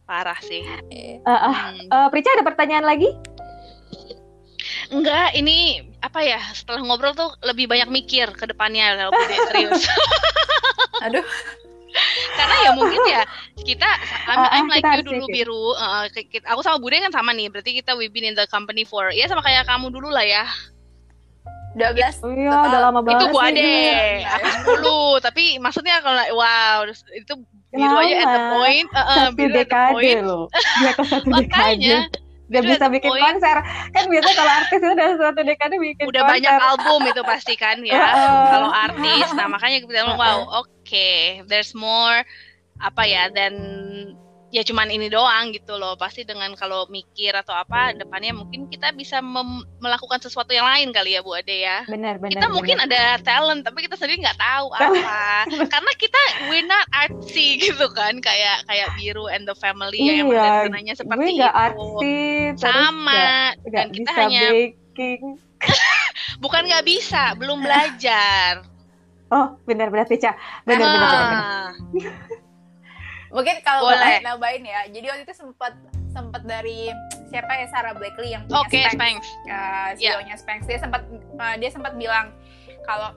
Parah sih. Ah, Hmm. eh, Prica ada pertanyaan lagi? Enggak, ini apa ya? Setelah ngobrol tuh lebih banyak mikir ke depannya kalau Bude serius. Aduh. Karena ya mungkin ya kita I'm, Ah, ah, I'm like kita you dulu mikir. biru. Uh, ki- ki- aku sama Bude kan sama nih. Berarti kita we've been in the company for ya sama kayak kamu dulu lah ya. 12 Oh iya, udah lama banget itu gua sih, ade, Bir. aku 10. Tapi maksudnya kalau wow itu biru aja at the Lama. point, uh, uh, Satu biru at the point. loh. Dia ke satu dekade. Biru bisa bikin point. konser. Kan biasa kalau artis itu udah satu dekade bikin udah konser. banyak album itu pasti kan ya Heeh. kalau artis nah makanya kita bilang wow oke there's more apa ya dan ya cuman ini doang gitu loh pasti dengan kalau mikir atau apa depannya mungkin kita bisa mem- melakukan sesuatu yang lain kali ya Bu Ade ya Benar, benar. kita mungkin ada talent tapi kita sendiri nggak tahu apa karena kita we're not artsy gitu kan kayak kayak biru and the family yang Iya, sananya gue seperti nggak itu artsy, sama nggak- dan nggak kita bisa hanya baking. bukan nggak bisa belum belajar Oh, benar benar Pica. Benar benar benar. benar. Mungkin kalau Boleh. nambahin ya. Jadi waktu itu sempat sempat dari siapa ya Sarah Blakely yang punya Oke, Spanx. Spanx. uh, CEO-nya Spanx dia sempat uh, dia sempat bilang kalau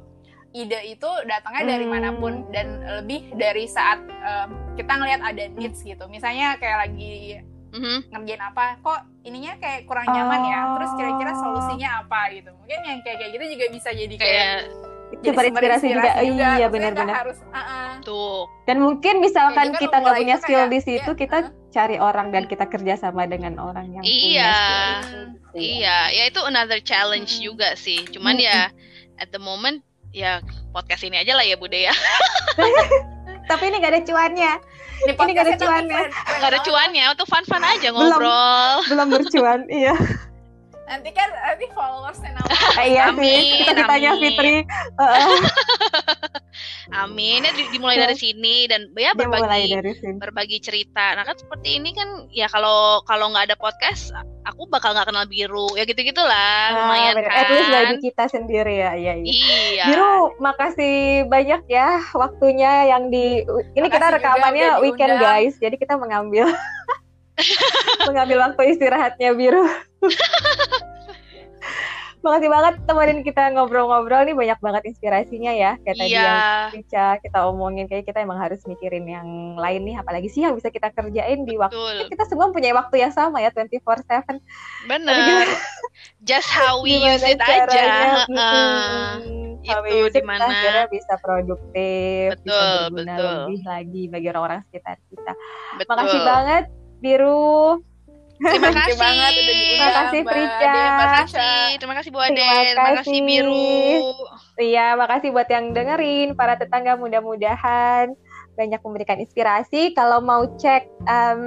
ide itu datangnya dari Hmm. mana pun dan lebih dari saat um, kita ngelihat ada needs gitu. Misalnya kayak lagi Mhm. ngerjain apa, kok ininya kayak kurang nyaman ya. Terus kira-kira Oh. solusinya apa gitu. Mungkin yang kayak kayak gitu juga bisa jadi kayak Kayak Itu sumber berinspirasi juga. inspirasi Iya, Maksudnya benar nggak benar. harus uh-uh. tuh. Dan mungkin misalkan gitu kita kan nggak mulai punya skill kayak, di situ, iya, kita uh. cari orang dan kita kerja sama dengan orang yang Iya. punya skill itu. Iya, ya itu another challenge Mm-mm. juga sih. Cuman ya at the moment ya podcast ini aja lah ya Bude ya. Tapi ini nggak ada cuannya, Ini Ini nggak ada podcastnya tapi cuannya. Gak ada cuannya, untuk fun-fun aja Belum. ngobrol. belum bercuan. iya. Nanti kan nanti followersnya nama. Iya Amin, sih. Kita ditanya amin. Fitri. Heeh, Amin. Ya di- dimulai dari sini dan ya berbagi dari sini. berbagi cerita. Nah kan seperti ini kan ya kalau kalau nggak ada podcast aku bakal nggak kenal biru ya gitu gitulah lumayan Ah, bener. kan. At least dari kita sendiri ya, iya iya. Iya. Biru, makasih banyak ya waktunya yang di ini kita Makasih juga rekamannya weekend guys. Jadi kita mengambil mengambil waktu istirahatnya Biru. Makasih banget temenin kita ngobrol-ngobrol nih banyak banget inspirasinya ya kayak tadi Iya. yang Rica kita omongin kayak kita emang harus mikirin yang lain nih apalagi sih yang bisa kita kerjain di waktu Betul. kita semua punya waktu yang sama ya 24/7 Bener. Just how we use it aja. Heeh. How we Itu it, kita dimana- akhirnya bisa produktif, bisa Betul, berguna betul. lebih lagi bagi orang-orang sekitar kita. Betul. Makasih banget Biru. Terima Thank you kasih. banget udah diundang, Terima kasih, Prica. Terima kasih, terima kasih Bu Ade, Terima terima kasih kasih. Biru. Iya, makasih buat yang dengerin para tetangga mudah-mudahan banyak memberikan inspirasi. Kalau mau cek em,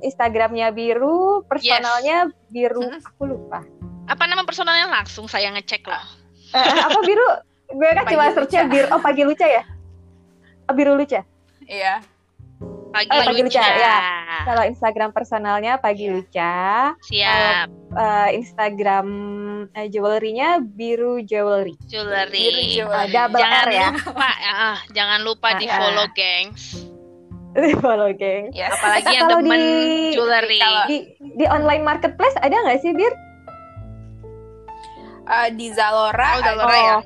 Instagramnya Biru, personalnya Biru, Mm-mm. aku lupa. Apa nama personalnya langsung saya ngecek loh. Eh, apa Biru? Gue kan cuma searchnya. Biru. Oh, Pagi Luca ya? Oh, Biru Luca. Iya. Pagi, Oh, Pagi Luca. Luca, ya. Kalau Instagram personalnya Pagi Iya. Luca, Siap. eh, Instagram eh, jewelry-nya Biru Jewelry. Jewelry. Biru jewelry. Double Jangan R ya. lupa, ah, jangan lupa di Ah, ah. follow gengs. Follow, geng. Yes. Apalagi yang Kalau di- jewelry. kalau- Di, di online marketplace ada nggak sih, Bir? Eh, di Zalora. Oh, Zalora ada- ya?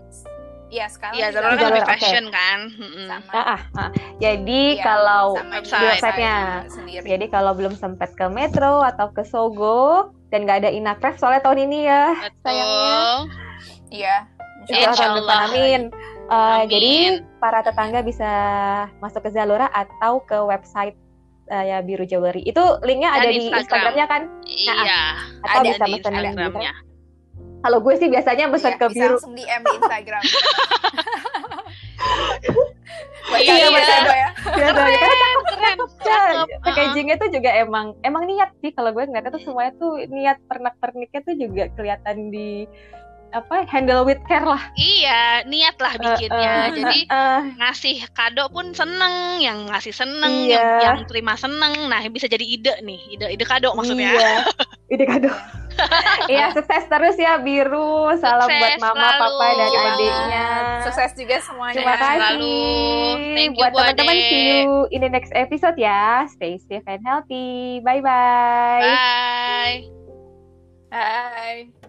Iya, sekarang di Zalora kan lebih fashion kan. Mm-mm. sama. Ah, ah, ah. Jadi Iya, kalau sama website. di websitenya. sendiri. jadi kalau belum sempat ke Metro atau ke Sogo dan nggak ada Inacraft soalnya tahun ini ya sayangnya. Betul. Iya. Insya Insya Allah depan, amin. Uh, Amin. Jadi para tetangga bisa masuk ke Zalora atau ke website uh, ya Biru Jewelry. Itu linknya Dan ada di Instagram. Instagramnya kan? Iya. Atau Ada bisa di Instagramnya. Kalau gue sih biasanya pesan Iya, ke bisa Biru. langsung DM di Instagram. Iya. ya. Biasanya karena Keren, keren. Ya, Cakep. packagingnya tuh juga emang emang niat sih kalau gue ngeliatnya tuh semuanya tuh niat pernak perniknya tuh juga kelihatan di apa handle with care lah Iya, niat lah bikinnya. Eh, eh, Jadi eh, ngasih kado pun seneng, yang ngasih seneng, Iya. yang, yang terima seneng. Nah, bisa jadi ide nih, ide ide kado maksudnya. iya ide kado iya sukses terus ya biru salam Sukses buat mama selalu. papa dan Terima adiknya Sukses juga semuanya. Terima kasih. Selalu. Thank you, buat Bu teman-teman see you in the next episode ya. Stay safe and healthy. Bye bye. Bye. Hai.